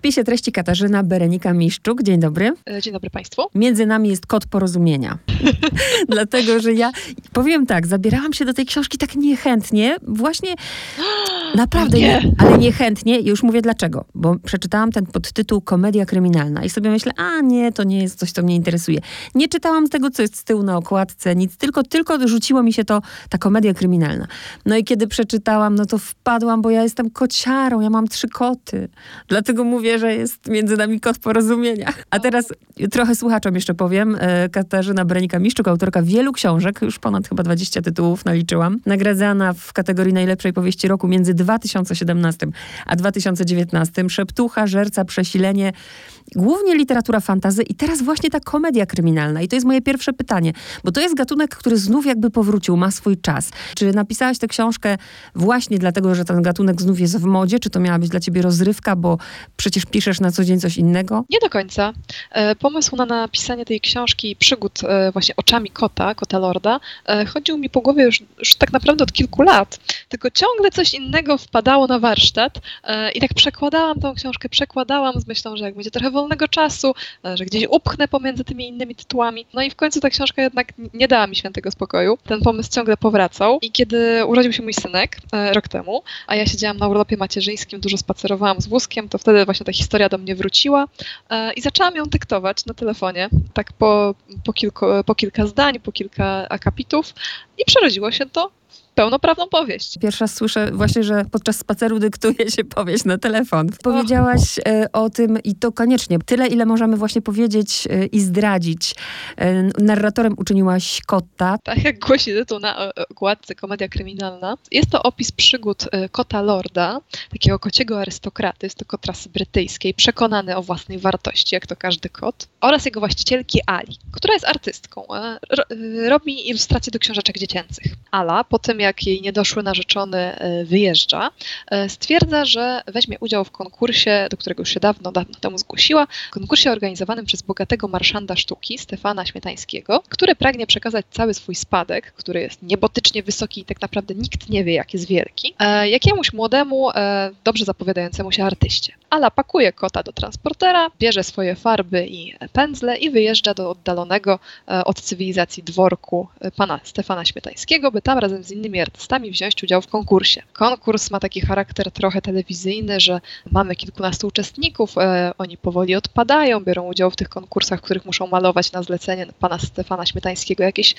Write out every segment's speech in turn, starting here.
spisie treści Katarzyna Berenika Miszczuk. Dzień dobry. E, dzień dobry Państwu. Między nami jest kod porozumienia. Dlatego, że ja powiem tak, zabierałam się do tej książki tak niechętnie, właśnie naprawdę, Nie. nie, ale niechętnie. I już mówię dlaczego. Bo przeczytałam ten podtytuł Komedia kryminalna i sobie myślę, a nie, to nie jest coś, co mnie interesuje. Nie czytałam tego, co jest z tyłu na okładce, nic, tylko, tylko rzuciło mi się to, ta komedia kryminalna. No i kiedy przeczytałam, no to wpadłam, bo ja jestem kociarą, ja mam trzy koty. Dlatego mówię, że jest między nami kot porozumienia. A teraz trochę słuchaczom jeszcze powiem. E, Katarzyna Berenika-Miszczuk, autorka wielu książek, już ponad chyba 20 tytułów naliczyłam. Nagradzana w kategorii najlepszej powieści roku między 2017 a 2019. Szeptucha, żerca, przesilenie, głównie literatura fantazy i teraz właśnie ta komedia kryminalna. I to jest moje pierwsze pytanie, bo to jest gatunek, który znów jakby powrócił, ma swój czas. Czy napisałaś tę książkę właśnie dlatego, że ten gatunek znów jest w modzie? Czy to miała być dla ciebie rozrywka, bo przecież piszesz na co dzień coś innego? Nie do końca. E, Pomysł na napisanie tej książki przygód e, właśnie oczami kota, kota lorda, e, chodził mi po głowie już, już tak naprawdę od kilku lat. Tylko ciągle coś innego wpadało na warsztat i tak przekładałam tą książkę, przekładałam z myślą, że jak będzie trochę wolnego czasu, e, że gdzieś upchnę pomiędzy tymi innymi tytułami. No i w końcu ta książka jednak nie dała mi świętego spokoju. Ten pomysł ciągle powracał i kiedy urodził się mój synek e, rok temu, a ja siedziałam na urlopie macierzyńskim, dużo spacerowałam z wózkiem, to wtedy właśnie ta historia do mnie wróciła e, i zaczęłam ją dyktować na telefonie, tak po, po, kilku, po kilka zdań, po kilka akapitów i przerodziło się to pełnoprawną powieść. Pierwszy raz słyszę właśnie, że podczas spaceru dyktuje się powieść na telefon. Powiedziałaś e, o tym i to koniecznie. Tyle, ile możemy właśnie powiedzieć e, i zdradzić. E, narratorem uczyniłaś kota. Tak jak głosi tytuł na okładce Komedia Kryminalna, jest to opis przygód kota lorda, takiego kociego arystokraty, jest to kot rasy brytyjskiej, przekonany o własnej wartości, jak to każdy kot, oraz jego właścicielki Ali, która jest artystką. ro- Robi ilustracje do książeczek dziecięcych. Ala, po tym jak jej niedoszły narzeczony e, wyjeżdża, e, stwierdza, że weźmie udział w konkursie, do którego już się dawno, dawno temu zgłosiła, konkursie organizowanym przez bogatego marszanda sztuki Stefana Śmietańskiego, który pragnie przekazać cały swój spadek, który jest niebotycznie wysoki i tak naprawdę nikt nie wie, jak jest wielki, e, jakiemuś młodemu, dobrze zapowiadającemu się artyście. Ala pakuje kota do transportera, bierze swoje farby i pędzle i wyjeżdża do oddalonego e, od cywilizacji dworku e, pana Stefana Śmietańskiego, by tam razem z innymi artystami wziąć udział w konkursie. Konkurs ma taki charakter trochę telewizyjny, że mamy kilkunastu uczestników, e, oni powoli odpadają, biorą udział w tych konkursach, w których muszą malować na zlecenie pana Stefana Śmietańskiego jakieś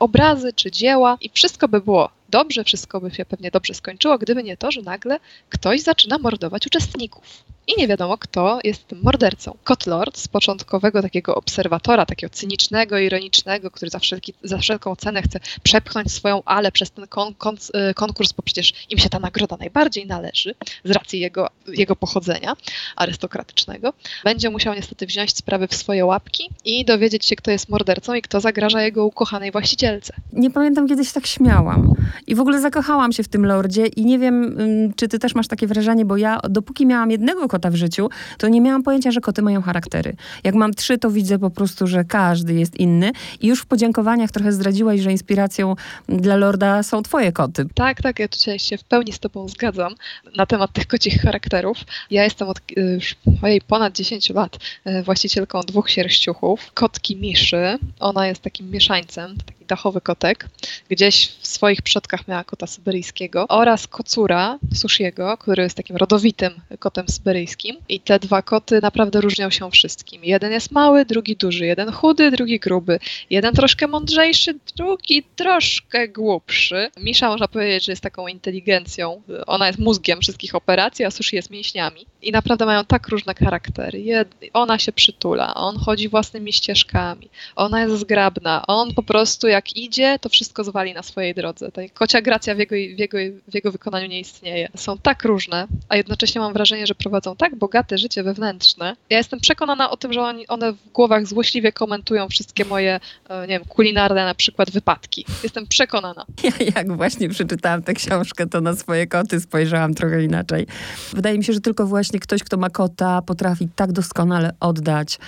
obrazy czy dzieła i wszystko by było dobrze, wszystko by się pewnie dobrze skończyło, gdyby nie to, że nagle ktoś zaczyna mordować uczestników. I nie wiadomo, kto jest tym mordercą. Kotlord z początkowego takiego obserwatora, takiego cynicznego, ironicznego, który za, wszelki, za wszelką cenę chce przepchnąć swoją ale przez ten kon, kon, e, konkurs, bo przecież im się ta nagroda najbardziej należy, z racji jego, jego pochodzenia arystokratycznego, będzie musiał niestety wziąć sprawy w swoje łapki i dowiedzieć się, kto jest mordercą i kto zagraża jego ukochanej właścicielce. Nie pamiętam, kiedy się tak śmiałam. I w ogóle zakochałam się w tym lordzie i nie wiem, ym, czy ty też masz takie wrażenie, bo ja dopóki miałam jednego kota w życiu, to nie miałam pojęcia, że koty mają charaktery. Jak mam trzy, to widzę po prostu, że każdy jest inny. I już w podziękowaniach trochę zdradziłaś, że inspiracją dla lorda są twoje koty. Tak, tak, ja tutaj się w pełni z Tobą zgadzam na temat tych kocich charakterów. Ja jestem od y, już mojej ponad 10 lat y, właścicielką dwóch sierściuchów. Kotki Miszy, ona jest takim mieszańcem, dachowy kotek. Gdzieś w swoich przodkach miała kota syberyjskiego oraz kocura Sushiego, który jest takim rodowitym kotem syberyjskim. I te dwa koty naprawdę różnią się wszystkim. Jeden jest mały, drugi duży, jeden chudy, drugi gruby, jeden troszkę mądrzejszy, drugi troszkę głupszy. Misza można powiedzieć, że jest taką inteligencją. Ona jest mózgiem wszystkich operacji, a Sushi jest mięśniami. I naprawdę mają tak różne charaktery. Jed- ona się przytula, on chodzi własnymi ścieżkami, ona jest zgrabna, on po prostu jak idzie, to wszystko zwali na swojej drodze. Ta kocia gracja w jego, w, jego, w jego wykonaniu nie istnieje. Są tak różne, a jednocześnie mam wrażenie, że prowadzą tak bogate życie wewnętrzne. Ja jestem przekonana o tym, że oni, one w głowach złośliwie komentują wszystkie moje, e, nie wiem, kulinarne na przykład wypadki. Jestem przekonana. Ja jak właśnie przeczytałam tę książkę, to na swoje koty spojrzałam trochę inaczej. Wydaje mi się, że tylko właśnie ktoś, kto ma kota, potrafi tak doskonale oddać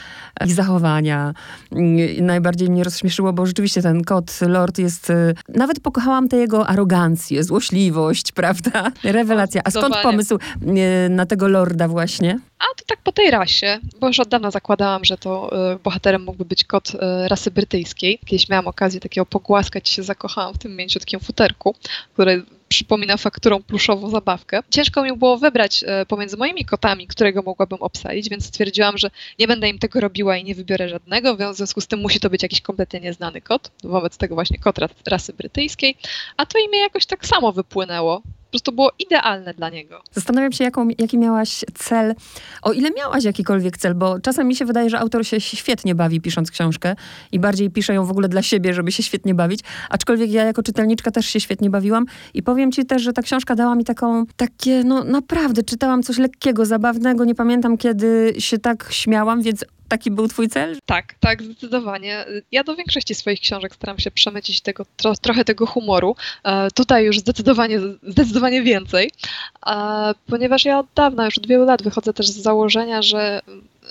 ich zachowania. Najbardziej mnie rozśmieszyło, bo rzeczywiście ten kot kot Lord jest... Y, nawet pokochałam tę jego arogancję, złośliwość, prawda? Rewelacja. A skąd pomysł y, na tego Lorda właśnie? A to tak po tej rasie, bo już od dawna zakładałam, że to y, bohaterem mógłby być kot rasy brytyjskiej. Kiedyś miałam okazję takiego pogłaskać się, zakochałam w tym mięciutkim futerku, który przypomina fakturą pluszową zabawkę. Ciężko mi było wybrać y, pomiędzy moimi kotami, którego mogłabym obsadzić, więc stwierdziłam, że nie będę im tego robiła i nie wybiorę żadnego, w związku z tym musi to być jakiś kompletnie nieznany kot, wobec tego właśnie kot rasy brytyjskiej, a to imię jakoś tak samo wypłynęło po prostu było idealne dla niego. Zastanawiam się, jaką, jaki miałaś cel, o ile miałaś jakikolwiek cel, bo czasem mi się wydaje, że autor się świetnie bawi pisząc książkę i bardziej pisze ją w ogóle dla siebie, żeby się świetnie bawić, aczkolwiek ja jako czytelniczka też się świetnie bawiłam i powiem ci też, że ta książka dała mi taką, takie, no naprawdę, czytałam coś lekkiego, zabawnego, nie pamiętam kiedy się tak śmiałam, więc Taki był twój cel? Tak, tak, zdecydowanie. Ja do większości swoich książek staram się przemycić tego, tro, trochę tego humoru. E, tutaj już zdecydowanie, zdecydowanie więcej, e, ponieważ ja od dawna, już od wielu lat wychodzę też z założenia, że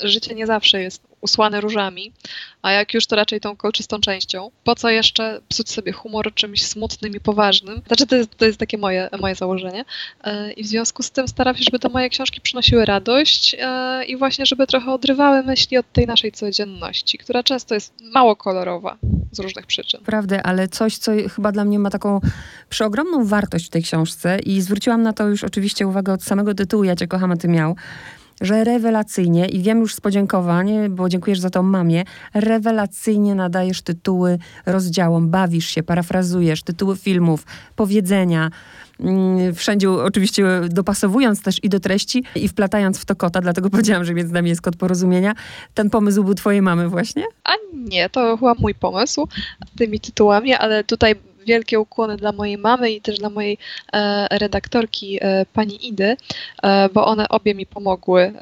życie nie zawsze jest usłane różami, a jak już to raczej tą kolczystą częścią. Po co jeszcze psuć sobie humor czymś smutnym i poważnym? Znaczy to jest, to jest takie moje, moje założenie e, i w związku z tym staram się, żeby te moje książki przynosiły radość e, i właśnie, żeby trochę odrywały myśli od tej naszej codzienności, która często jest mało kolorowa z różnych przyczyn. Prawda, ale coś, co chyba dla mnie ma taką przeogromną wartość w tej książce i zwróciłam na to już oczywiście uwagę od samego tytułu Ja Cię kocham, a Ty miał, że rewelacyjnie, i wiem już z podziękowań, bo dziękujesz za to mamie, rewelacyjnie nadajesz tytuły rozdziałom, bawisz się, parafrazujesz, tytuły filmów, powiedzenia, mm, wszędzie oczywiście dopasowując też i do treści i wplatając w to kota, dlatego powiedziałam, że między nami jest kod porozumienia. Ten pomysł był twojej mamy właśnie? A nie, to chyba mój pomysł tymi tytułami, ale tutaj wielkie ukłony dla mojej mamy i też dla mojej e, redaktorki e, pani Idy, e, bo one obie mi pomogły,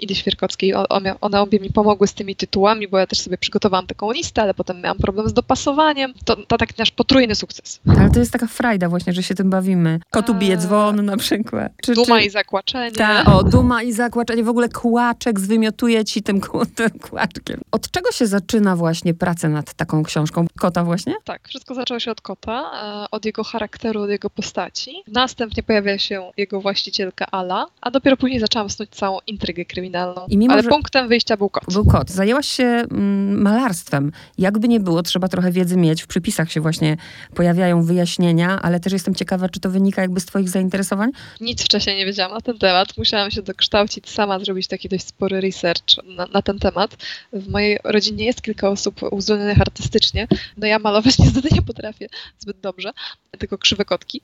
Idy Świerkowskiej, one obie mi pomogły z tymi tytułami, bo ja też sobie przygotowałam taką listę, ale potem miałam problem z dopasowaniem. To, to taki nasz potrójny sukces. Ale to jest taka frajda właśnie, że się tym bawimy. Kotu bije dzwon na przykład. Czy, duma czy... i zakłaczenie. Ta, o, duma i zakłaczenie. W ogóle kłaczek zwymiotuje ci tym, tym kłaczkiem. Od czego się zaczyna właśnie praca nad taką książką? Kota właśnie? Tak, wszystko zaczęło się od kota E, od jego charakteru, od jego postaci. Następnie pojawia się jego właścicielka Ala, a dopiero później zaczęłam snuć całą intrygę kryminalną. I mimo, Ale punktem wyjścia był kot. Był kot. Zajęłaś się mm, malarstwem. Jakby nie było, trzeba trochę wiedzy mieć. W przypisach się właśnie pojawiają wyjaśnienia, ale też jestem ciekawa, czy to wynika jakby z twoich zainteresowań? Nic wcześniej nie wiedziałam na ten temat. Musiałam się dokształcić sama, zrobić taki dość spory research na, na ten temat. W mojej rodzinie jest kilka osób uzdolnionych artystycznie. No ja malować niestety nie potrafię zbyt dobrze, tylko krzywe kotki,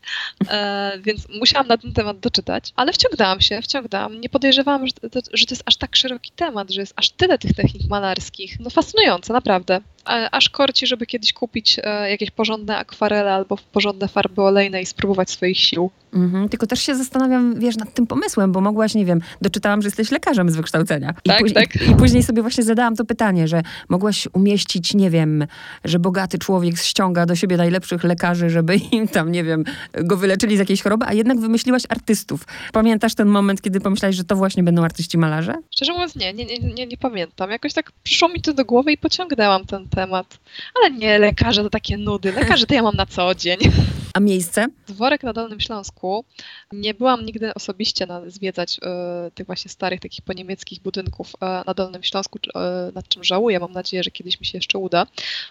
e, więc musiałam na ten temat doczytać, ale wciągnęłam się, wciągnęłam. Nie podejrzewałam, że to, że to jest aż tak szeroki temat, że jest aż tyle tych technik malarskich. No fascynujące, naprawdę aż korci, żeby kiedyś kupić e, jakieś porządne akwarele albo porządne farby olejne i spróbować swoich sił. Mhm, tylko też się zastanawiam, wiesz, nad tym pomysłem, bo mogłaś, nie wiem, doczytałam, że jesteś lekarzem z wykształcenia. I, tak, tak. I, I, później sobie właśnie zadałam to pytanie, że mogłaś umieścić, nie wiem, że bogaty człowiek ściąga do siebie najlepszych lekarzy, żeby im tam, nie wiem, go wyleczyli z jakiejś choroby, a jednak wymyśliłaś artystów. Pamiętasz ten moment, kiedy pomyślałaś, że to właśnie będą artyści malarze? Szczerze mówiąc, nie, nie, nie, nie, nie pamiętam. Jakoś tak przyszło mi to do głowy i pociągnęłam ten temat. Ale nie, lekarze to takie nudy. Lekarze to ja mam na co dzień. A miejsce? Dworek na Dolnym Śląsku. Nie byłam nigdy osobiście na, zwiedzać y, tych właśnie starych, takich poniemieckich budynków y, na Dolnym Śląsku, y, nad czym żałuję. Mam nadzieję, że kiedyś mi się jeszcze uda.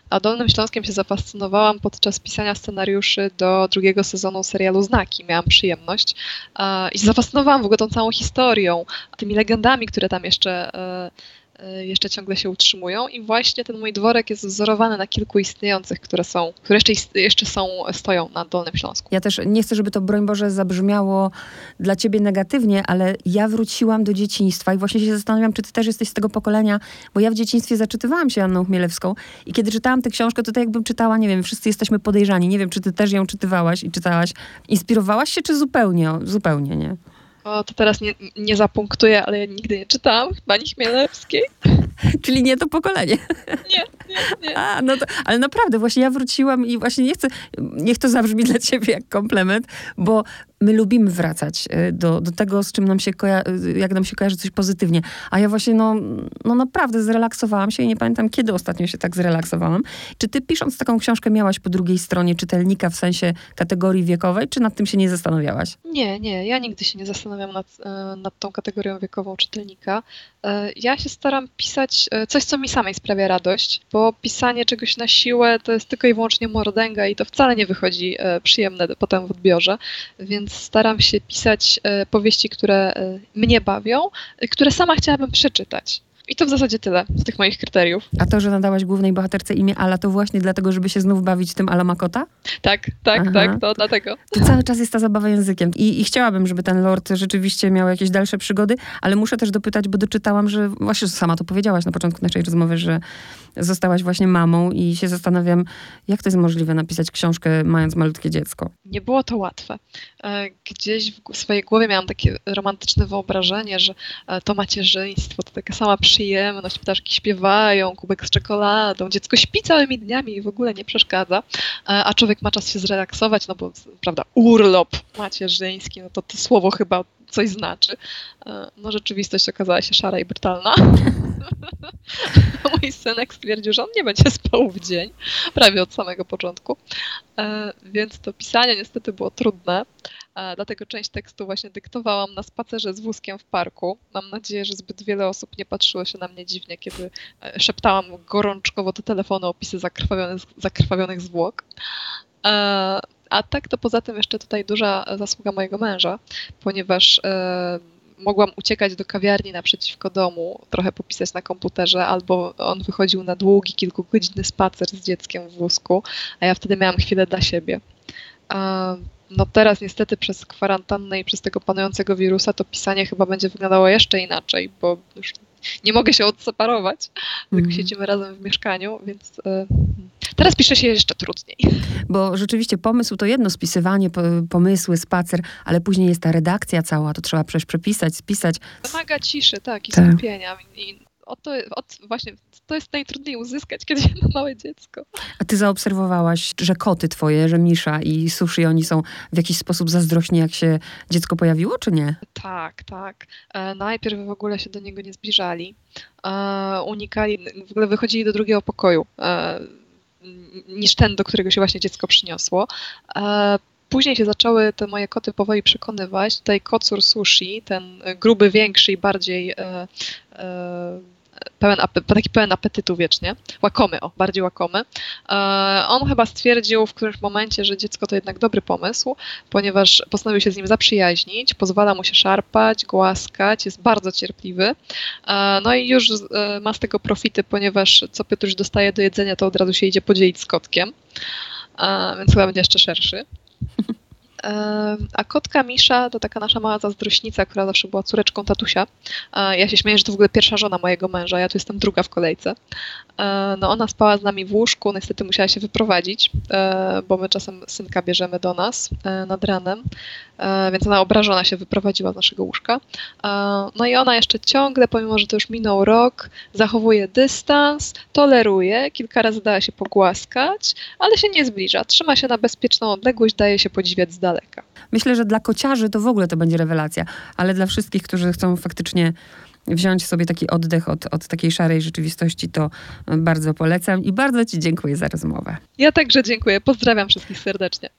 A Dolnym Śląskiem się zafascynowałam podczas pisania scenariuszy do drugiego sezonu serialu Znaki. Miałam przyjemność i zafascynowałam w ogóle tą całą historią, tymi legendami, które tam jeszcze jeszcze ciągle się utrzymują i właśnie ten mój dworek jest wzorowany na kilku istniejących, które są, które jeszcze, jeszcze są, stoją na Dolnym Śląsku. Ja też nie chcę, żeby to, broń Boże, zabrzmiało dla ciebie negatywnie, ale ja wróciłam do dzieciństwa i właśnie się zastanawiam, czy ty też jesteś z tego pokolenia, bo ja w dzieciństwie zaczytywałam się Anną Chmielewską i kiedy czytałam tę książkę, to tak jakbym czytała, nie wiem, wszyscy jesteśmy podejrzani, nie wiem, czy ty też ją czytywałaś i czytałaś. Inspirowałaś się, czy zupełnie, zupełnie, nie? O, to teraz nie, nie zapunktuję, ale ja nigdy nie czytałam pani Chmielewskiej. Czyli nie to pokolenie. Nie, nie, nie. A, no to, ale naprawdę, właśnie ja wróciłam i właśnie nie chcę, niech to zabrzmi dla ciebie jak komplement, bo my lubimy wracać y, do, do tego, z czym nam się koja- y, jak nam się kojarzy coś pozytywnie. A ja właśnie, no, no naprawdę zrelaksowałam się i nie pamiętam, kiedy ostatnio się tak zrelaksowałam. Czy ty pisząc taką książkę miałaś po drugiej stronie czytelnika w sensie kategorii wiekowej, czy nad tym się nie zastanawiałaś? Nie, nie, ja nigdy się nie zastanawiam nad, e, nad tą kategorią wiekową czytelnika. E, Ja się staram pisać e, coś, co mi samej sprawia radość, bo pisanie czegoś na siłę to jest tylko i wyłącznie mordęga i to wcale nie wychodzi e, przyjemne potem w odbiorze, więc staram się pisać e, powieści, które mnie bawią, które sama chciałabym przeczytać. I to w zasadzie tyle z tych moich kryteriów. A to, że nadałaś głównej bohaterce imię Ala, to właśnie dlatego, żeby się znów bawić tym Ala Makota? Tak, tak, Aha. tak, to dlatego. To cały czas jest ta zabawa językiem. I, I chciałabym, żeby ten lord rzeczywiście miał jakieś dalsze przygody, ale muszę też dopytać, bo doczytałam, że właśnie sama to powiedziałaś na początku naszej rozmowy, że zostałaś właśnie mamą i się zastanawiam, jak to jest możliwe napisać książkę mając malutkie dziecko. Nie było to łatwe. E, Gdzieś w swojej głowie miałam takie romantyczne wyobrażenie, że e, to macierzyństwo taka sama przyjemność, ptaszki śpiewają, kubek z czekoladą, dziecko śpi całymi dniami i w ogóle nie przeszkadza, a człowiek ma czas się zrelaksować, no bo prawda, urlop macierzyński, no to to słowo chyba coś znaczy. E, No rzeczywistość okazała się szara i brutalna. Mój synek stwierdził, że on nie będzie spał w dzień, prawie od samego początku. E, Więc to pisanie niestety było trudne. Dlatego część tekstu właśnie dyktowałam na spacerze z wózkiem w parku. Mam nadzieję, że zbyt wiele osób nie patrzyło się na mnie dziwnie, kiedy e, szeptałam gorączkowo do telefonu opisy zakrwawionych, zakrwawionych zwłok. E, A tak to poza tym jeszcze tutaj duża zasługa mojego męża, ponieważ e, mogłam uciekać do kawiarni naprzeciwko domu, trochę popisać na komputerze, albo on wychodził na długi, kilkugodzinny spacer z dzieckiem w wózku, a ja wtedy miałam chwilę dla siebie. No teraz niestety przez kwarantannę i przez tego panującego wirusa to pisanie chyba będzie wyglądało jeszcze inaczej, bo już nie mogę się odseparować, tylko Mhm. siedzimy razem w mieszkaniu, więc e, teraz pisze się jeszcze trudniej. Bo rzeczywiście pomysł to jedno, spisywanie, po- pomysły, spacer, ale później jest ta redakcja cała, to trzeba przecież przepisać, spisać. Wymaga ciszy, tak, i Tak. skupienia. I o to, o, właśnie to jest najtrudniej uzyskać, kiedy się ma małe dziecko. A ty zaobserwowałaś, że koty twoje, że Misza i Sushi, oni są w jakiś sposób zazdrośni, jak się dziecko pojawiło, czy nie? Tak, tak. E, najpierw w ogóle się do niego nie zbliżali. E, unikali, w ogóle wychodzili do drugiego pokoju e, niż ten, do którego się właśnie dziecko przyniosło. E, Później się zaczęły te moje koty powoli przekonywać. Tutaj kocur sushi, ten gruby, większy i bardziej e, e, pełen, taki pełen apetytu wiecznie. Łakomy, o, bardziej łakomy. E, on chyba stwierdził w którymś momencie, że dziecko to jednak dobry pomysł, ponieważ postanowił się z nim zaprzyjaźnić, pozwala mu się szarpać, głaskać, jest bardzo cierpliwy. E, No i już e, ma z tego profity, ponieważ co Piotruś dostaje do jedzenia, to od razu się idzie podzielić z kotkiem, więc chyba będzie jeszcze szerszy. A kotka Misza to taka nasza mała zazdrośnica, która zawsze była córeczką tatusia. E, Ja się śmieję, że to w ogóle pierwsza żona mojego męża, ja tu jestem druga w kolejce. E, No ona spała z nami w łóżku, niestety musiała się wyprowadzić, e, bo my czasem synka bierzemy do nas nad ranem, więc ona obrażona się wyprowadziła z naszego łóżka. No i ona jeszcze ciągle, pomimo że to już minął rok, zachowuje dystans, toleruje, kilka razy dała się pogłaskać, ale się nie zbliża, trzyma się na bezpieczną odległość, daje się podziwiać z daleka. Myślę, że dla kociarzy to w ogóle to będzie rewelacja, ale dla wszystkich, którzy chcą faktycznie wziąć sobie taki oddech od, od takiej szarej rzeczywistości, to bardzo polecam i bardzo Ci dziękuję za rozmowę. Ja także dziękuję, pozdrawiam wszystkich serdecznie.